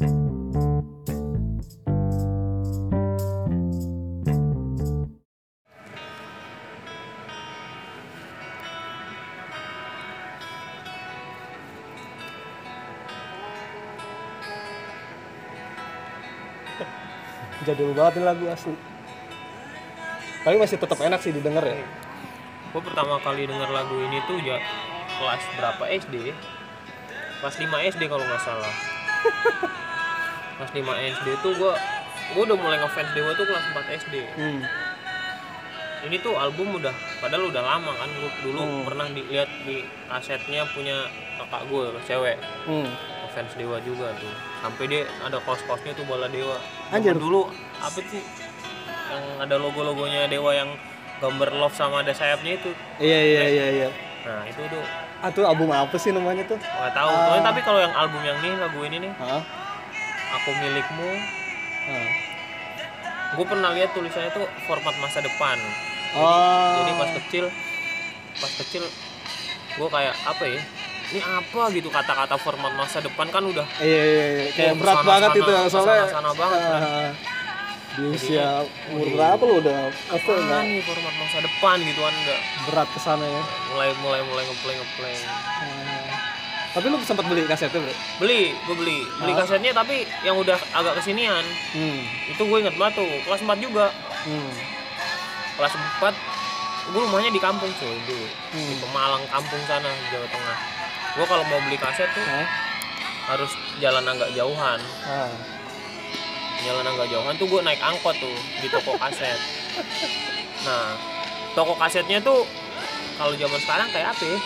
Jadul banget ini lagu asli. Tapi masih tetap enak sih didengar ya. gue pertama kali denger lagu ini tuh ya kelas berapa SD kelas 5 SD kalau nggak salah kelas 5 SD tuh gue gue udah mulai ngefans Dewa tuh kelas 4 SD Hmm. ini tuh album udah padahal udah lama kan gue dulu Hmm. pernah dilihat di kasetnya punya kakak gue cewek Hmm. fans Dewa juga tuh sampai dia ada kos-kosnya tuh bola Dewa Anjir. Dulu apa sih yang ada logo-logonya Dewa yang gambar love sama ada sayapnya itu Iya iya iya iya. nah itu tuh Ah tuh album apa sih namanya tuh? nggak tahu Ah. Pokoknya tapi kalau yang album yang nih lagu ini nih Hah? Aku milikmu Hah. gue pernah lihat tulisannya tuh format masa depan Oh. jadi pas kecil pas kecil gue kayak apa ya ini apa gitu kata-kata format masa depan kan udah Iya iya iya. Kayak Oh, berat ke sana-sana, banget itu soalnya. ke sana-sana banget, kan. ah, di usia umur berapa lu udah apa enggak nih format masa depan gitu kan udah berat ke sana ya. mulai mulai mulai ngeplay ngeplay. Tapi lu sempat beli kasetnya, Bro? beli gue beli beli Ah. kasetnya tapi yang udah agak kesinian Hmm. itu gue inget banget tuh kelas 4 juga Hmm. kelas 4 gue rumahnya di kampung cuy dulu Hmm. di Pemalang kampung sana Jawa Tengah gue kalau mau beli kaset tuh harus jalan agak jauhan Ah. jalan agak jauhan tuh gue naik angkot tuh di toko kaset nah toko kasetnya tuh kalau zaman sekarang kayak apa ya?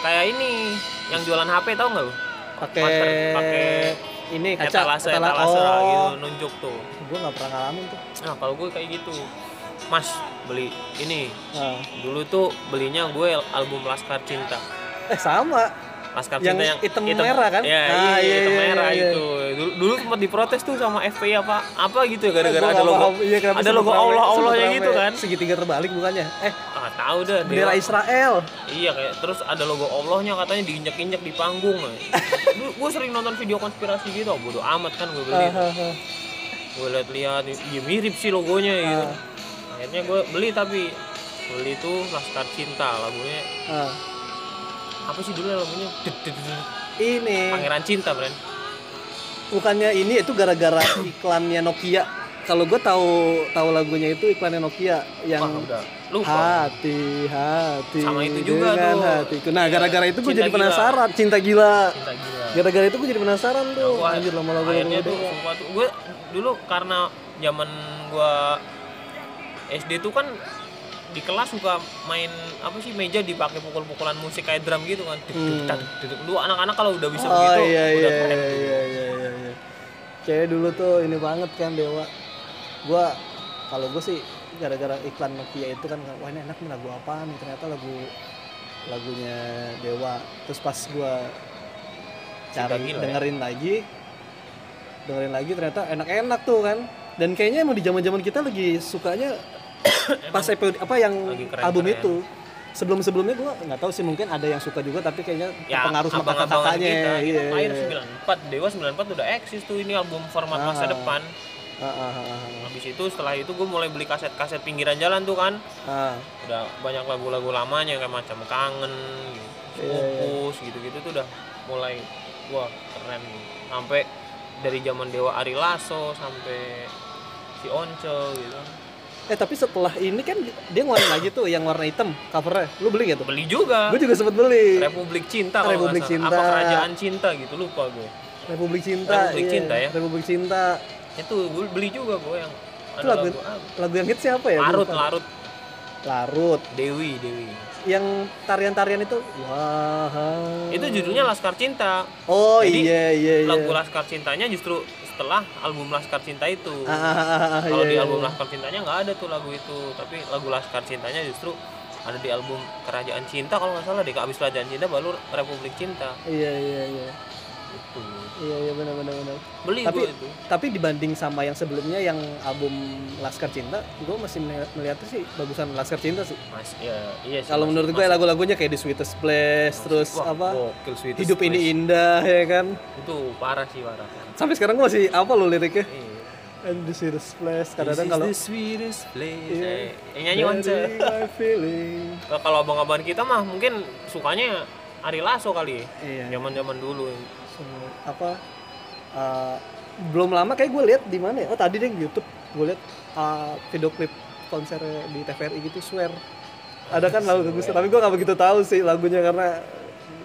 kayak ini yang jualan HP tau nggak lu Pakai ini kaca etalase etala- etalase oh. gitu nunjuk tuh Gua nggak pernah ngalamin tuh. nah kalau gue kayak gitu mas beli ini Ah. dulu tuh belinya gue album Laskar Cinta Eh sama. Laskar Yang Cinta yang hitam merah kan? ya, Ah, iya, iya, hitam iya, merah iya. itu dulu, dulu sempat diprotes tuh sama FPI apa apa gitu ya gara-gara Gua ada logo. Iya, ada logo Allah Allahnya rame. gitu kan Segitiga terbalik bukannya? Eh, ah tahu dah bendera. Israel. iya kayak terus ada logo Allahnya katanya diinjak-injak di panggung gue sering nonton video konspirasi gitu bodo amat kan gue beli Ah, ah, ah. gue lihat-lihat ya mirip sih logonya gitu akhirnya gue beli tapi beli tuh Laskar Cinta lagunya apa sih dulu lagunya. Ini Pangeran Cinta Bren bukannya ini itu gara-gara iklannya Nokia. Kalau gue tahu tahu lagunya itu iklannya Nokia yang Wah udah lupa hati hati Sama itu juga dengan tuh. hatiku. Nah, gara-gara itu gue jadi Gila. penasaran cinta gila. Cinta gila Gara-gara itu gue jadi penasaran tuh. Gua- Anjir lama lagu lagu tuh tuh gue dulu karena zaman gue SD tuh kan di kelas suka main apa sih meja dipakai pukul-pukulan musik kayak drum gitu kan Hmm. dulu anak-anak kalau udah bisa oh begitu iya iya udah keren iya tuh. iya iya iya iya. Kayak dulu tuh ini banget kan Dewa. Gua kalau gue sih gara-gara iklan Nokia itu kan wah ini enak nih lagu apa nih ternyata lagu lagunya Dewa. Terus pas Cinta cari Gila ya? dengerin lagi dengerin lagi ternyata enak-enak tuh kan. Dan kayaknya emang di zaman-zaman kita lagi sukanya pas episode apa yang keren-keren. album itu. Sebelum-sebelumnya gua nggak tahu sih mungkin ada yang suka juga tapi kayaknya ya terpengaruh sama Iya, kita lahir iya. 94 Dewa 94 udah eksis tuh ini album format masa Ah. depan Ah, ah. Habis itu setelah itu gue mulai beli kaset-kaset pinggiran jalan tuh kan Ah, udah banyak lagu-lagu lamanya kayak macam kangen Iya, iya. fokus gitu-gitu tuh udah mulai wah keren sampai dari zaman Dewa Ari Lasso sampai si Once gitu eh tapi setelah ini kan dia ngeluarin lagi tuh yang warna hitam covernya. Lu beli gak tuh? beli juga Gue juga sempet beli. Republik Cinta kalau Republik. Cinta. apa Kerajaan Cinta gitu lupa gue Republik Cinta. Republik iya. Cinta ya? Republik Cinta. Itu beli juga gue yang Itu lagu, lagu lagu yang hit siapa ya? Larut larut Larut. Dewi Dewi Yang tarian-tarian itu. Wah. itu judulnya Laskar Cinta Oh Jadi, iya iya iya. lagu Laskar Cintanya justru setelah album Laskar Cinta itu Ah, ah, ah, ah, kalau iya, di iya, album iya. Laskar Cintanya nggak ada tuh lagu itu tapi lagu Laskar Cintanya justru ada di album Kerajaan Cinta kalau nggak salah deh abis Kerajaan Cinta baru Republik Cinta Iya iya iya. Itu. Iya iya benar benar benar. Beli Tapi- gua itu. tapi dibanding sama yang sebelumnya yang album Laskar Cinta gue masih meli- melihatnya sih bagusan Laskar Cinta sih. Mas ya iya sih kalau Mas. menurut gue Mas- lagu-lagunya kayak The Sweetest Place terus Wah, apa? gokil, Sweetest hidup ini Place. indah ya kan? Itu parah sih parah. Sampai sekarang gue masih apa lo liriknya? Iya. And the sweetest place kadang-kadang kalau the sweetest place. Iya. Eh, yang nyanyi Once. Kalau- abang-abang kita mah mungkin sukanya Ari Lasso kali iya. Zaman-zaman dulu So, apa uh, belum lama kayak gue lihat di mana ya? Oh tadi deh di YouTube. Gue lihat uh, video klip konser di TVRI gitu swear. Ada kan lagu bagus tapi gue nggak begitu tahu sih lagunya karena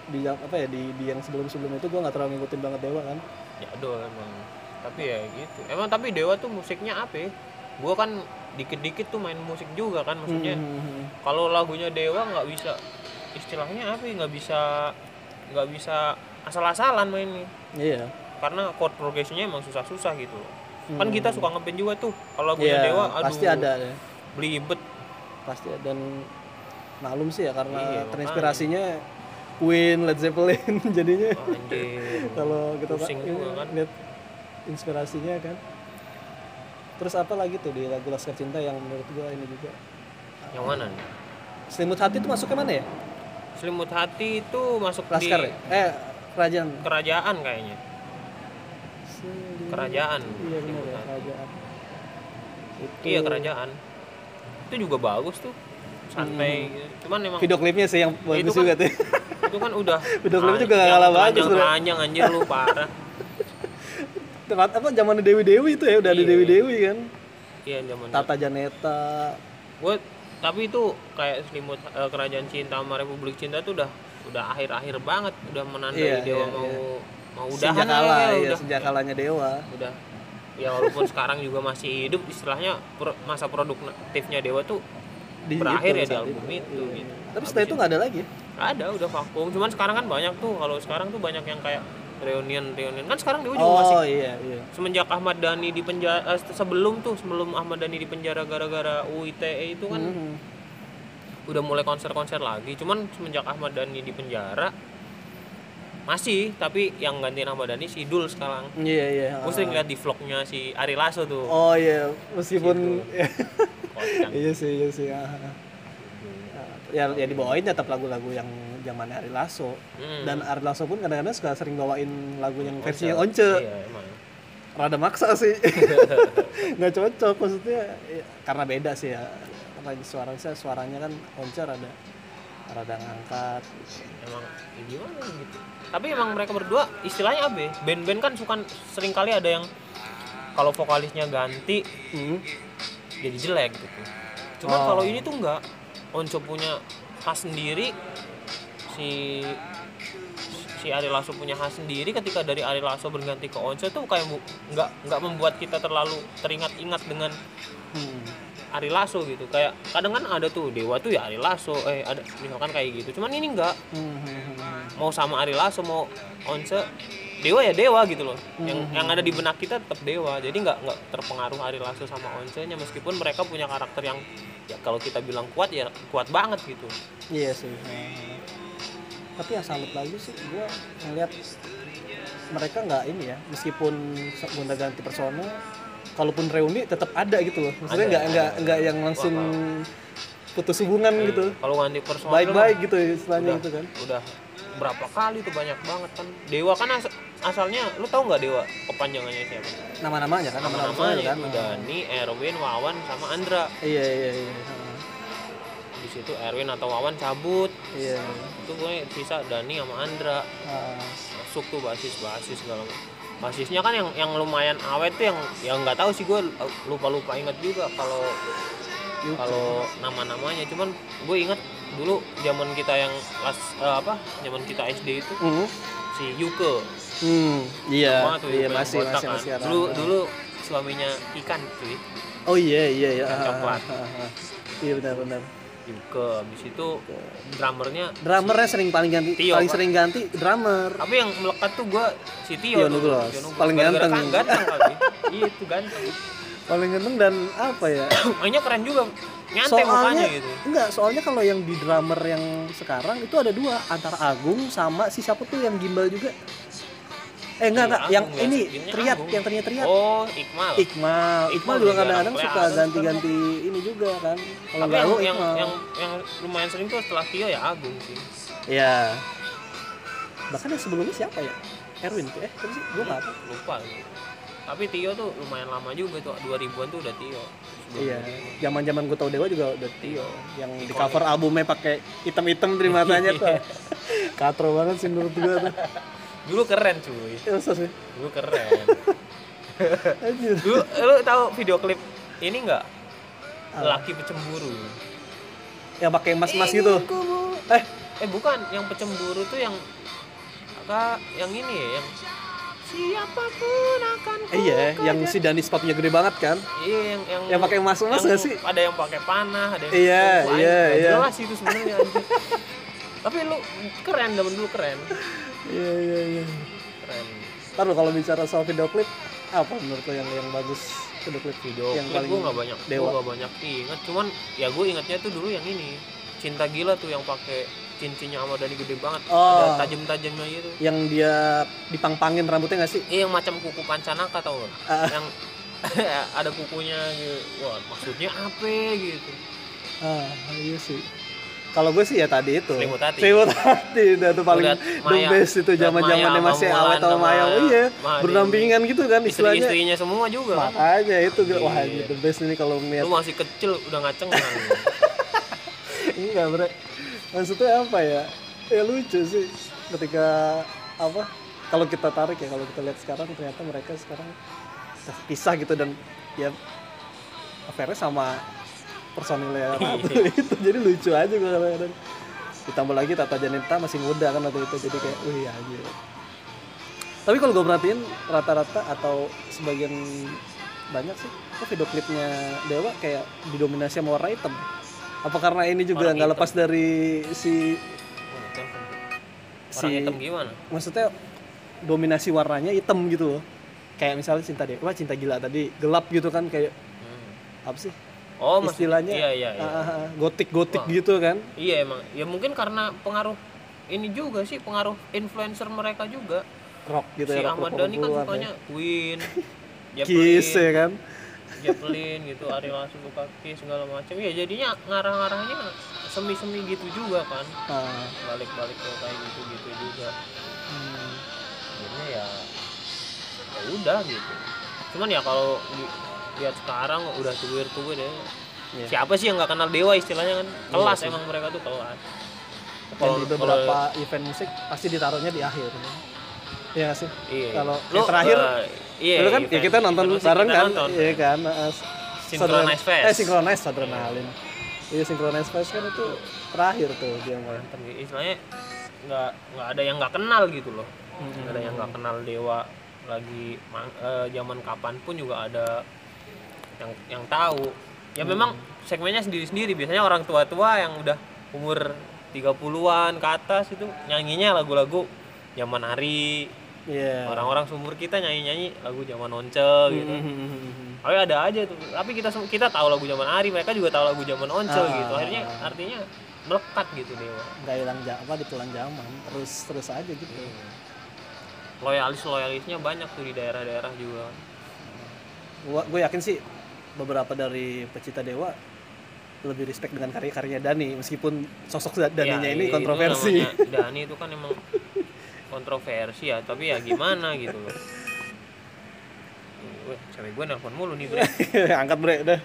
di yang- apa ya di, di yang sebelum sebelum itu gue nggak terlalu ngikutin banget Dewa kan. Ya aduh emang. Tapi ya gitu. Emang tapi Dewa tuh musiknya apa ya? gua kan dikit-dikit tuh main musik juga kan maksudnya Hmm. kalau lagunya Dewa nggak bisa istilahnya apa ya nggak bisa nggak bisa asal-asalan mainnya iya. Karena chord progressionnya emang susah-susah gitu. Kan kita suka ngeband juga tuh. Kalau lagunya Iya, Dewa aduh pasti ada deh. belibet. Pasti ada. Dan maklum sih ya karena Iya, makanya. terinspirasinya Queen, Led Zeppelin jadinya. Oh, kalau kita Pusing juga kan. lihat inspirasinya kan. Terus apa lagi tuh di lagu Laskar Cinta yang menurut gua ini juga? Yang mana nih? Selimut Hati itu masuknya mana ya? selimut hati itu masuk Laskar di ya? Eh, kerajaan. kerajaan kayaknya kerajaan Iya benar ya, kerajaan. Itu iya kerajaan itu juga bagus tuh santai gitu. cuman emang Video klipnya sih yang bagus kan- juga tuh. itu kan udah Video klipnya juga yang kalah bagus, telanjang anjir lu parah Tempat apa zaman Dewi Dewi itu ya udah ada Iya. Dewi Dewi kan. iya zaman Tata Janeta. gue tapi itu kayak selimut eh, kerajaan cinta sama republik cinta tuh udah udah akhir-akhir banget udah menandai Iya, dewa iya, mau iya. mau udahan Sejak kala, ya, iya, udah sejak kalanya Dewa. udah ya walaupun sekarang juga masih hidup istilahnya pro- masa produktifnya dewa tuh Di berakhir itu, ya di album itu. itu, Iya. gitu. Tapi Habis setelah itu nggak ada lagi. ya? ada udah vakum cuman sekarang kan banyak tuh kalau sekarang tuh banyak yang kayak reunion reunion kan sekarang dewa juga masih Oh iya iya. semenjak Ahmad Dhani di penjara eh, sebelum tuh sebelum Ahmad Dhani di penjara gara-gara UITE itu kan Mhm. Udah mulai konser-konser lagi cuman semenjak Ahmad Dhani di penjara masih tapi yang gantiin Ahmad Dhani si Dul sekarang Iya iya. gue sering lihat di vlognya si Ari Lasso tuh Oh iya, meskipun Kocak. iya sih iya sih. ah. Ya ya dibawain tetap lagu-lagu yang zaman Ari Lasso. Hmm. Dan Ari Lasso pun kadang-kadang suka sering bawain lagu yang Once. versinya Once. iya emang Rada maksa sih. Nggak cocok maksudnya ya, karena beda sih ya. Karena suaranya suaranya kan Once rada rada ngangkat. emang ya gimana gitu tapi emang mereka berdua istilahnya apa ya? band-band kan suka sering kali ada yang kalau vokalisnya ganti Hmm. jadi jelek gitu cuman Oh. kalau ini tuh enggak Onco punya khas sendiri si si Ari Lasso punya khas sendiri ketika dari Ari Lasso berganti ke Onco tuh kayak nggak nggak membuat kita terlalu teringat-ingat dengan Hmm. Ari Lasso gitu. Kayak kadang kan ada tuh Dewa tuh ya Ari Lasso eh ada misalkan kayak gitu. Cuman ini enggak. Hmm, hmm, hmm, hmm. mau sama Ari Lasso mau Once Dewa ya Dewa gitu loh. Yang yang ada di benak kita tetap Dewa. Jadi nggak nggak terpengaruh Ari Lasso sama Once nya meskipun mereka punya karakter yang ya kalau kita bilang kuat ya kuat banget gitu. Iya sih. Nah, Tapi yang salut lagi sih, gue ngeliat mereka nggak ini ya, meskipun gonta ganti persona, kalaupun reuni tetap ada gitu loh. Maksudnya nggak nggak nggak yang langsung putus hubungan gitu. kalau ganti personal Baik-baik gitu istilahnya udah, itu kan. udah berapa kali tuh banyak banget kan Dewa kan as- asalnya lu tahu nggak Dewa kepanjangannya siapa Nama-namanya kan, nama-nama nama-namanya kan. itu Dani Erwin Wawan sama Andra Iya iya iya. di situ Erwin atau Wawan cabut Iya. itu gue sisa Dani sama Andra Ah, masuk tuh basis basis segala macam. Basisnya kan yang yang lumayan awet tuh yang yang nggak tahu sih gue lupa lupa inget juga kalau kalau nama namanya cuman gue inget dulu zaman kita yang kelas eh, apa zaman kita SD itu Hmm. si Yuke Hmm, iya, Sama tuh iya masih botak masih kan. masih ada. dulu dulu suaminya ikan cuy Oh iya iya iya. Coklat. ah, ah, ah. Yuke habis itu drummernya Drummernya sering paling ganti, Tio, paling sering ganti drummer. tapi yang melekat tuh gue si Tio, Tio Nugros. Paling ganteng. kan ganteng kali iya itu ganteng Paling ganteng dan apa ya? mainnya keren juga nyantai mukanya gitu enggak, soalnya kalau yang di drummer yang sekarang itu ada dua, antara Agung sama si siapa tuh yang gimbal juga. Eh enggak enggak, yang Agung, ya, ini Triat, Agung. yang ternyata Triat. oh Iqmal Iqmal, Iqmal juga kadang-kadang suka ganti-ganti ini juga kan. Kalau nggak yang, yang, yang yang lumayan sering tuh setelah Tio ya Agung sih Iya. Bahkan yang sebelumnya siapa ya? Erwin tuh, eh siapa sih? Gue nggak lupa tapi Tio tuh lumayan lama juga tuh 2000-an tuh udah Tio Iya, Tio. zaman-zaman gue tau Dewa juga udah Tio yang di cover albumnya pakai hitam-hitam dari matanya tuh. Katro banget sih menurut gue tuh. Dulu keren cuy Ya, masa sih? dulu keren Anjir. dulu lu tahu video klip ini nggak Apa? laki pecemburu Yang pakai emas-emas gitu. Eh, eh bukan yang pecemburu tuh yang kak yang ini ya yang siapa pun akan ku eh, iya, yang si Dani sepatunya gede banget kan? iya yang yang Yang pakai emas-emas yang nggak sih? ada yang pakai panah ada yang Iya, iya, iya. jelas itu sebenarnya anjir. tapi lu keren zaman dulu keren Iya, iya, iya. keren Ntar kalau bicara soal video klip, apa menurut lo yang yang bagus video klip? video Yang klip paling gue nggak banyak dewa. gue nggak banyak inget cuman ya gue ingatnya tuh dulu yang ini cinta gila tuh yang pakai cincinnya Ahmad Dhani gede banget Oh. ada tajam-tajamnya gitu Yang dia dipang-pangin rambutnya nggak sih? Iya yang macam kuku pancanaka tau gak? Ah. Yang ada kukunya gitu. Wah maksudnya apa gitu? Ah, iya sih. Kalau gue sih ya tadi itu. Selimut hati. Selimut hati. Itu tuh paling the best itu Maya sama masih awet sama. Oh iya, berdampingan gitu kan istilahnya. Istri-istrinya semua juga kan? Makanya itu gue wah Iya. ini the best ini kalau Lu ngeliat. masih kecil udah ngacengan. Enggak, Bre. Maksudnya apa ya? Ya lucu sih ketika apa? Kalau kita tarik ya, kalau kita lihat sekarang ternyata mereka sekarang pisah gitu dan ya affairnya sama personilnya Ratu itu jadi lucu aja gue kadang-kadang. Ditambah lagi Tata Janita masih muda kan waktu itu jadi kayak wih aja tapi kalau gue perhatiin rata-rata atau sebagian banyak sih kok video klipnya Dewa kayak didominasi sama warna hitam? Apa karena ini juga nggak lepas dari si si hitam gimana? maksudnya dominasi warnanya hitam gitu loh. Kayak misalnya cinta Dewa cinta gila tadi gelap gitu kan kayak Hmm. apa sih Oh istilahnya Iya iya. iya. gotik gotik Wah. gitu kan Iya emang. Ya mungkin karena pengaruh ini juga sih pengaruh influencer mereka juga. rock gitu si ya Ahmad Dhani kan rock-rockan sukanya Queen, ya. Kiss ya kan Zeppelin gitu, Ari Lasso suka Kiss segala macam. Ya jadinya ngarah-ngarahnya semi-semi gitu juga kan. Ah, Balik-balik ke kayak gitu-gitu juga. hmm. Akhirnya ya ya udah gitu. Cuman ya kalau lihat sekarang udah tuir-tuir ya. Iya. Siapa sih yang nggak kenal Dewa istilahnya kan? Kelas sih. emang mereka tuh kelas. dan di beberapa event musik pasti ditaruhnya di akhir Iya sih iya. kalau Lu, yang terakhir eh, iya, dulu kan ya kita nonton bareng kan nonton. iya kan uh, Synchronize Fest. eh synchronize adrenalin iya synchronize fest kan itu terakhir tuh dia gitu. Istilahnya nggak nggak ada yang nggak kenal gitu loh. Nggak ada yang nggak kenal Dewa lagi eh, zaman kapan pun juga ada yang yang tahu. Ya memang segmennya sendiri-sendiri. Biasanya orang tua-tua yang udah umur 30-an ke atas itu nyanyinya lagu-lagu zaman Ari. iya Orang-orang seumur kita nyanyi-nyanyi lagu zaman Once gitu. Hmm. Tapi ada aja tuh. Tapi kita kita tahu lagu zaman Ari, mereka juga tahu lagu zaman Once Ah. gitu. Akhirnya artinya melekat gitu Dewa. nggak hilang apa ditelan zaman terus terus aja gitu loyalis loyalisnya banyak tuh di daerah-daerah juga gua gue yakin sih beberapa dari pecinta dewa lebih respect dengan karya-karya Dani meskipun sosok Da- Daninya Ya, ini itu kontroversi. namanya Dani itu kan emang kontroversi ya tapi ya gimana gitu loh. Cewek gue nelpon mulu nih bre. Angkat bre udah